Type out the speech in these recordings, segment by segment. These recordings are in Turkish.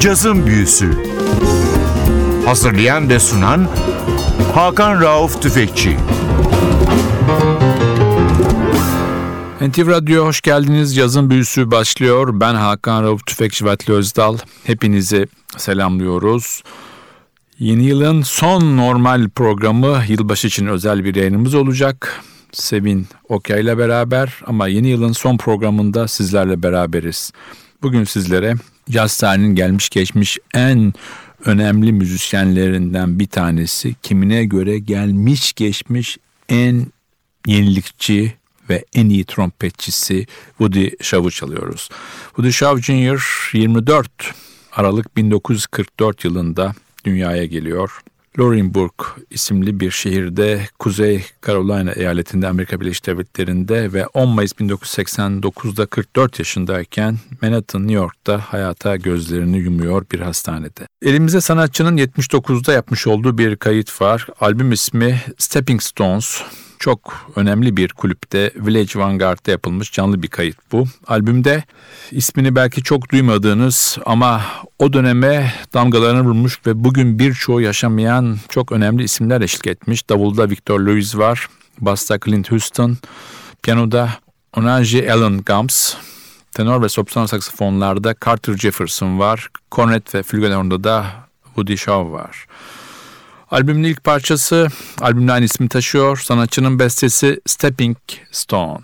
Cazın Büyüsü Hazırlayan ve sunan Hakan Rauf Tüfekçi NTV Radyo hoş geldiniz. Yazın büyüsü başlıyor. Ben Hakan Rauf Tüfekçi Vatli Özdal. Hepinizi selamlıyoruz. Yeni yılın son normal programı yılbaşı için özel bir yayınımız olacak. Sevin Okya ile beraber ama yeni yılın son programında sizlerle beraberiz. Bugün sizlere caz tarihinin gelmiş geçmiş en önemli müzisyenlerinden bir tanesi. Kimine göre gelmiş geçmiş en yenilikçi ve en iyi trompetçisi Woody Shaw'u çalıyoruz. Woody Shaw Jr. 24 Aralık 1944 yılında dünyaya geliyor. Laurinburg isimli bir şehirde Kuzey Carolina eyaletinde Amerika Birleşik Devletleri'nde ve 10 Mayıs 1989'da 44 yaşındayken Manhattan, New York'ta hayata gözlerini yumuyor bir hastanede. Elimizde sanatçının 79'da yapmış olduğu bir kayıt var. Albüm ismi Stepping Stones çok önemli bir kulüpte Village Vanguard'da yapılmış canlı bir kayıt bu. Albümde ismini belki çok duymadığınız ama o döneme damgalarını vurmuş ve bugün birçoğu yaşamayan çok önemli isimler eşlik etmiş. Davulda Victor Lewis var, basta Clint Houston, piyanoda Onaji Allen Gums, tenor ve sopran saksafonlarda Carter Jefferson var, kornet ve flügelhorn'da da Woody Shaw var. Albümün ilk parçası, albümün aynı ismi taşıyor. Sanatçının bestesi Stepping Stone.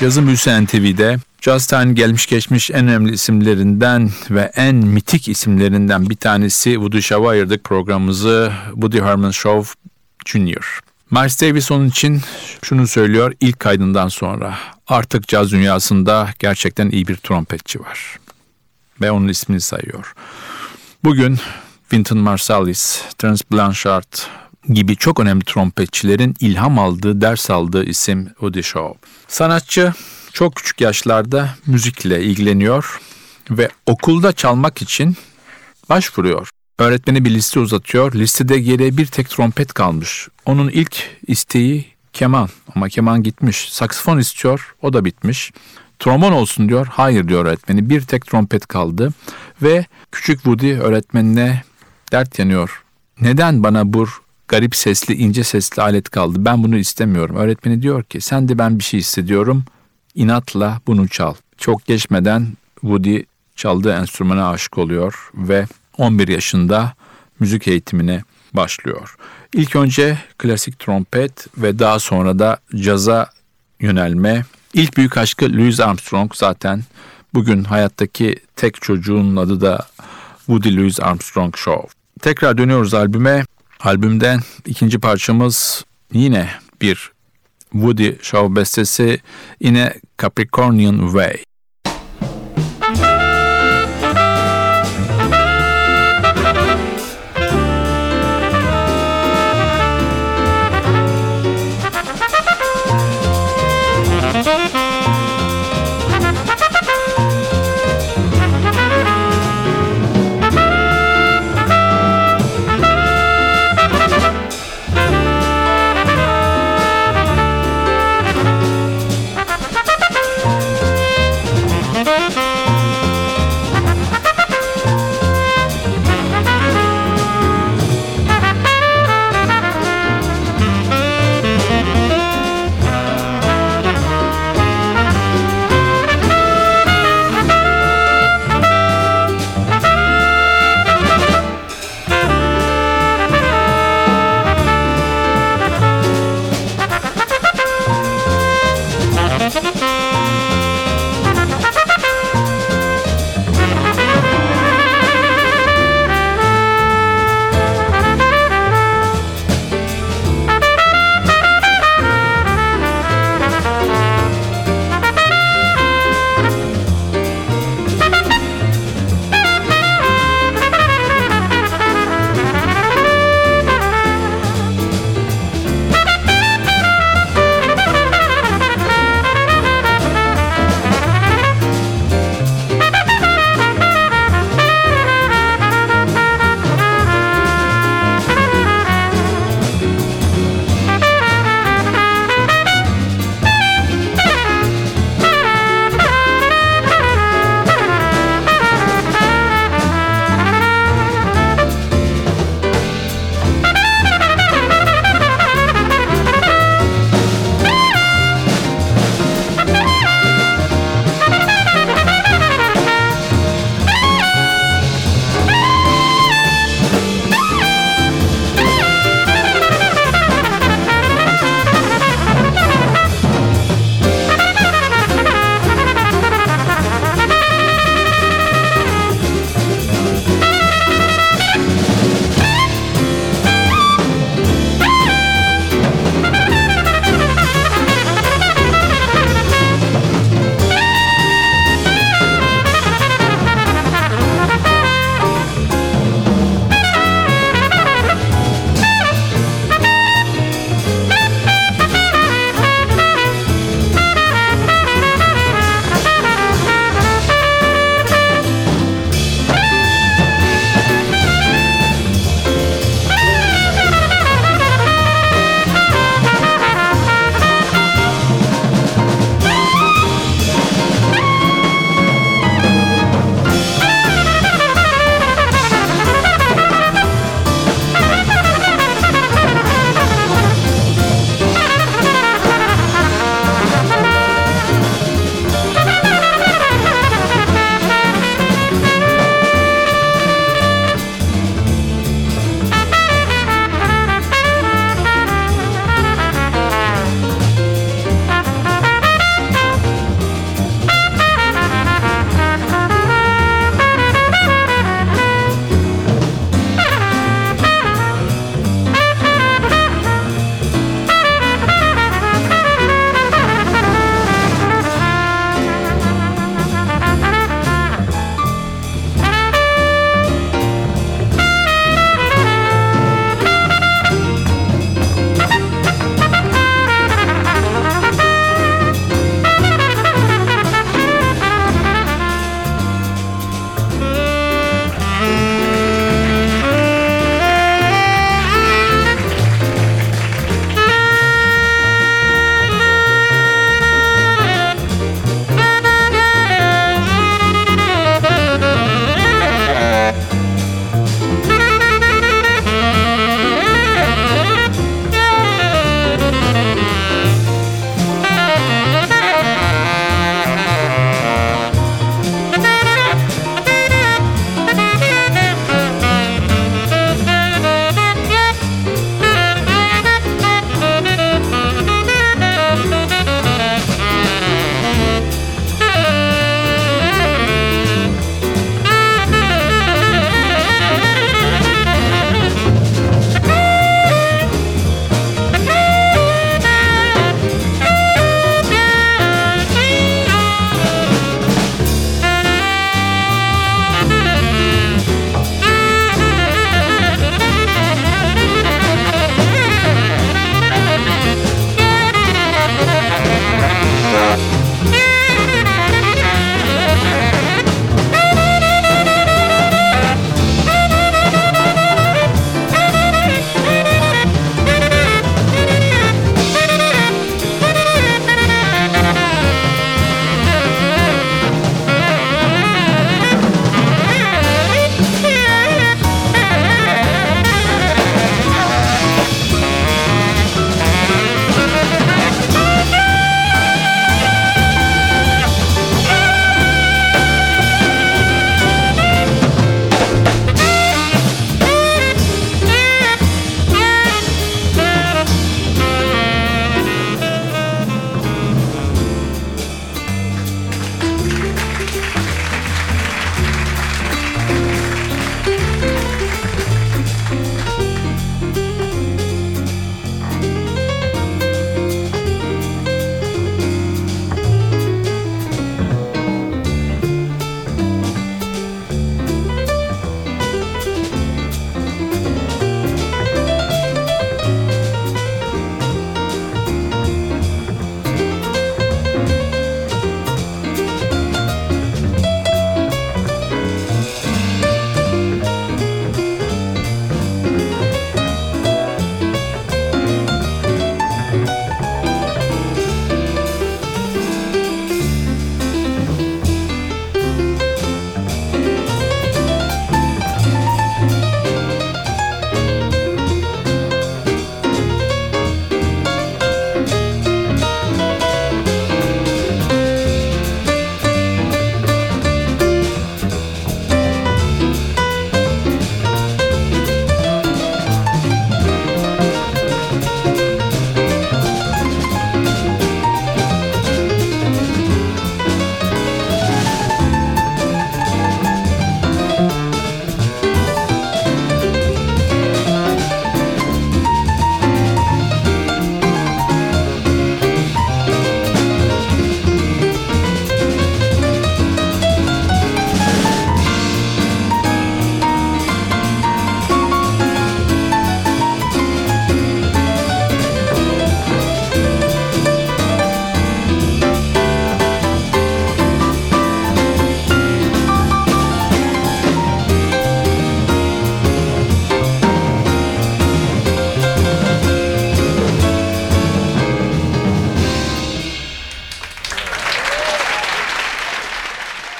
Cazın Büyüsü NTV'de Jazz Time gelmiş geçmiş en önemli isimlerinden ve en mitik isimlerinden bir tanesi Woody Shaw'a ayırdık programımızı Woody Herman Shaw Jr. Miles Davis onun için şunu söylüyor ilk kaydından sonra artık caz dünyasında gerçekten iyi bir trompetçi var ve onun ismini sayıyor. Bugün Wynton Marsalis, Terence Blanchard gibi çok önemli trompetçilerin ilham aldığı, ders aldığı isim Woody Shaw. Sanatçı çok küçük yaşlarda müzikle ilgileniyor ve okulda çalmak için başvuruyor. Öğretmeni bir liste uzatıyor. Listede geriye bir tek trompet kalmış. Onun ilk isteği keman ama keman gitmiş. Saksafon istiyor o da bitmiş. Trombon olsun diyor. Hayır diyor öğretmeni. Bir tek trompet kaldı ve küçük Woody öğretmenine dert yanıyor. Neden bana bu garip sesli, ince sesli alet kaldı? Ben bunu istemiyorum. Öğretmeni diyor ki sen de ben bir şey hissediyorum. İnatla bunu çal. Çok geçmeden Woody çaldığı enstrümana aşık oluyor ve 11 yaşında müzik eğitimine başlıyor. İlk önce klasik trompet ve daha sonra da caza yönelme. İlk büyük aşkı Louis Armstrong zaten bugün hayattaki tek çocuğun adı da Woody Louis Armstrong Show. Tekrar dönüyoruz albüme. Albümden ikinci parçamız yine bir Woody Shaw bestesi yine Capricornian Way.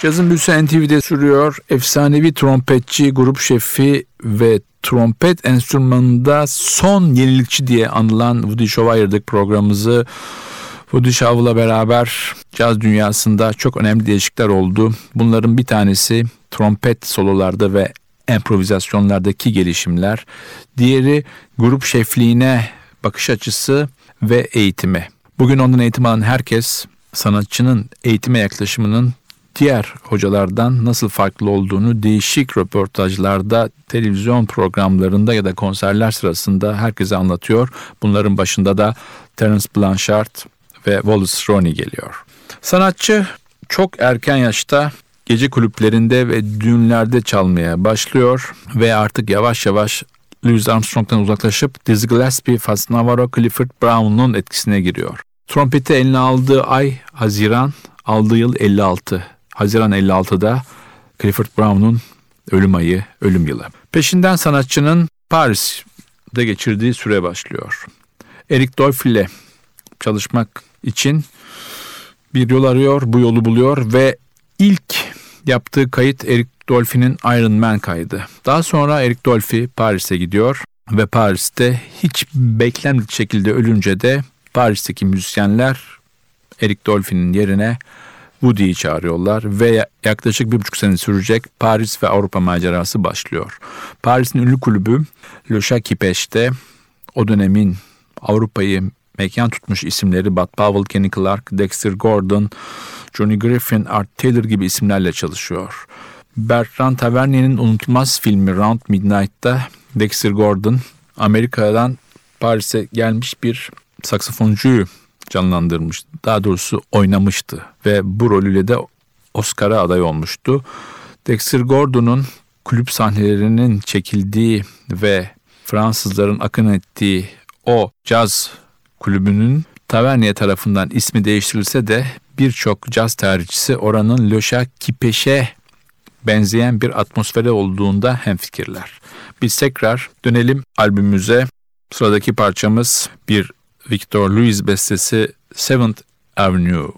Cazın büyüsü NTV'de sürüyor. Efsanevi trompetçi, grup şefi ve trompet enstrümanında son yenilikçi diye anılan Woody Show'a ayırdık programımızı. Woody Show'la beraber caz dünyasında çok önemli değişiklikler oldu. Bunların bir tanesi trompet sololarda ve improvizasyonlardaki gelişimler. Diğeri grup şefliğine bakış açısı ve eğitimi. Bugün ondan eğitim alan herkes sanatçının eğitime yaklaşımının diğer hocalardan nasıl farklı olduğunu değişik röportajlarda, televizyon programlarında ya da konserler sırasında herkese anlatıyor. Bunların başında da Terence Blanchard ve Wallace Roney geliyor. Sanatçı çok erken yaşta gece kulüplerinde ve düğünlerde çalmaya başlıyor ve artık yavaş yavaş Louis Armstrong'dan uzaklaşıp Dizzy Gillespie, Fats Navarro, Clifford Brown'un etkisine giriyor. Trompeti eline aldığı ay Haziran, aldığı yıl 56. Haziran 56'da Clifford Brown'un ölüm ayı, ölüm yılı. Peşinden sanatçının Paris'te geçirdiği süre başlıyor. Eric Dolphy ile çalışmak için bir yol arıyor, bu yolu buluyor ve ilk yaptığı kayıt Eric Dolphy'nin Iron Man kaydı. Daha sonra Eric Dolphy Paris'e gidiyor ve Paris'te hiç beklenmedik şekilde ölünce de Paris'teki müzisyenler Eric Dolphy'nin yerine Woody'yi çağırıyorlar ve yaklaşık bir buçuk sene sürecek Paris ve Avrupa macerası başlıyor. Paris'in ünlü kulübü Le Chaquipeche'te o dönemin Avrupa'yı mekan tutmuş isimleri Bud Powell, Kenny Clark, Dexter Gordon, Johnny Griffin, Art Taylor gibi isimlerle çalışıyor. Bertrand Tavernier'in unutulmaz filmi Round Midnight'ta Dexter Gordon Amerika'dan Paris'e gelmiş bir saksafoncuyu canlandırmış. Daha doğrusu oynamıştı ve bu rolüyle de Oscar'a aday olmuştu. Dexter Gordon'un kulüp sahnelerinin çekildiği ve Fransızların akın ettiği o caz kulübünün Tavernier tarafından ismi değiştirilse de birçok caz tarihçisi oranın Löşa Kipeş'e benzeyen bir atmosfere olduğunda hemfikirler. Biz tekrar dönelim albümümüze. Sıradaki parçamız bir Victor Louis bestesi Seventh Avenue.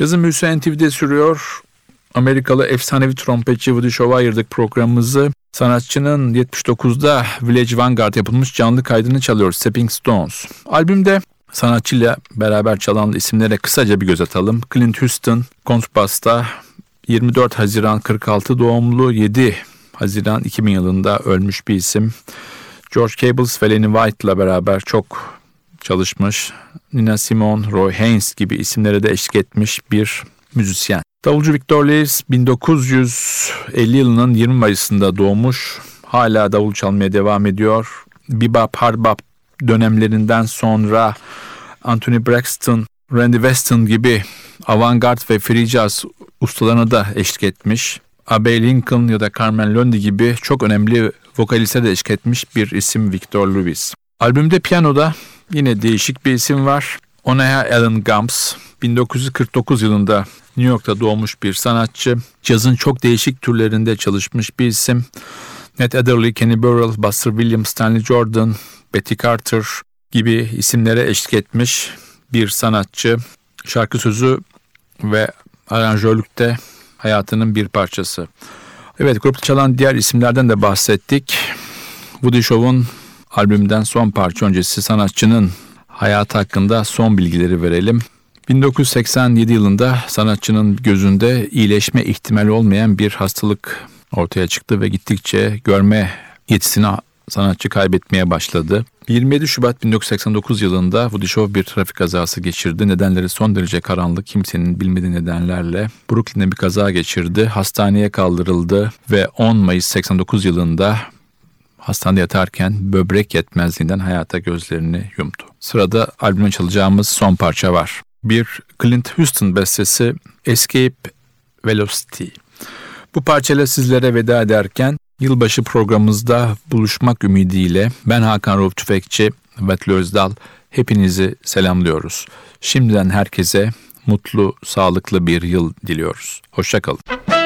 Yazın büyüsü NTV'de sürüyor. Amerikalı efsanevi trompetçi Woody Show'a ayırdık programımızı. Sanatçının 79'da Village Vanguard yapılmış canlı kaydını çalıyor Stepping Stones. Albümde sanatçıyla beraber çalan isimlere kısaca bir göz atalım. Clint Houston, kontrbasta 24 Haziran 46 doğumlu 7 Haziran 2000 yılında ölmüş bir isim. George Cables ve Lenny White'la beraber çok çalışmış. Nina Simone, Roy Haynes gibi isimlere de eşlik etmiş bir müzisyen. Davulcu Victor Lewis 1950 yılının 20 Mayıs'ında doğmuş. Hala davul çalmaya devam ediyor. Bebop, hardbop dönemlerinden sonra Anthony Braxton, Randy Weston gibi avantgard ve free jazz ustalarına da eşlik etmiş. Abbey Lincoln ya da Carmen Lundy gibi çok önemli vokaliste de eşlik etmiş bir isim Victor Lewis. Albümde piyanoda yine değişik bir isim var. Onaya Allen Gumps 1949 yılında New York'ta doğmuş bir sanatçı. Cazın çok değişik türlerinde çalışmış bir isim. Ned Adderley, Kenny Burrell, Buster Williams, Stanley Jordan, Betty Carter gibi isimlere eşlik etmiş bir sanatçı. Şarkı sözü ve aranjörlükte hayatının bir parçası. Evet grupta çalan diğer isimlerden de bahsettik. Woody Show'un albümden son parça öncesi sanatçının hayatı hakkında son bilgileri verelim. 1987 yılında sanatçının gözünde iyileşme ihtimali olmayan bir hastalık ortaya çıktı ve gittikçe görme yetisini sanatçı kaybetmeye başladı. 27 Şubat 1989 yılında Woody Shaw bir trafik kazası geçirdi. Nedenleri son derece karanlık, kimsenin bilmediği nedenlerle Brooklyn'de bir kaza geçirdi. Hastaneye kaldırıldı ve 10 Mayıs 89 yılında hastanede yatarken böbrek yetmezliğinden hayata gözlerini yumdu. Sırada albümü çalacağımız son parça var. Bir Clint Houston bestesi Escape Velocity. Bu parçayla sizlere veda ederken yılbaşı programımızda buluşmak ümidiyle ben Hakan Rauf Tüfekçi, Vatli Özdal hepinizi selamlıyoruz. Şimdiden herkese mutlu, sağlıklı bir yıl diliyoruz. Hoşçakalın.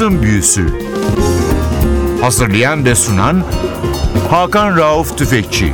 Cazın Büyüsü. Hazırlayan ve sunan Hakan Rauf Tüfekçi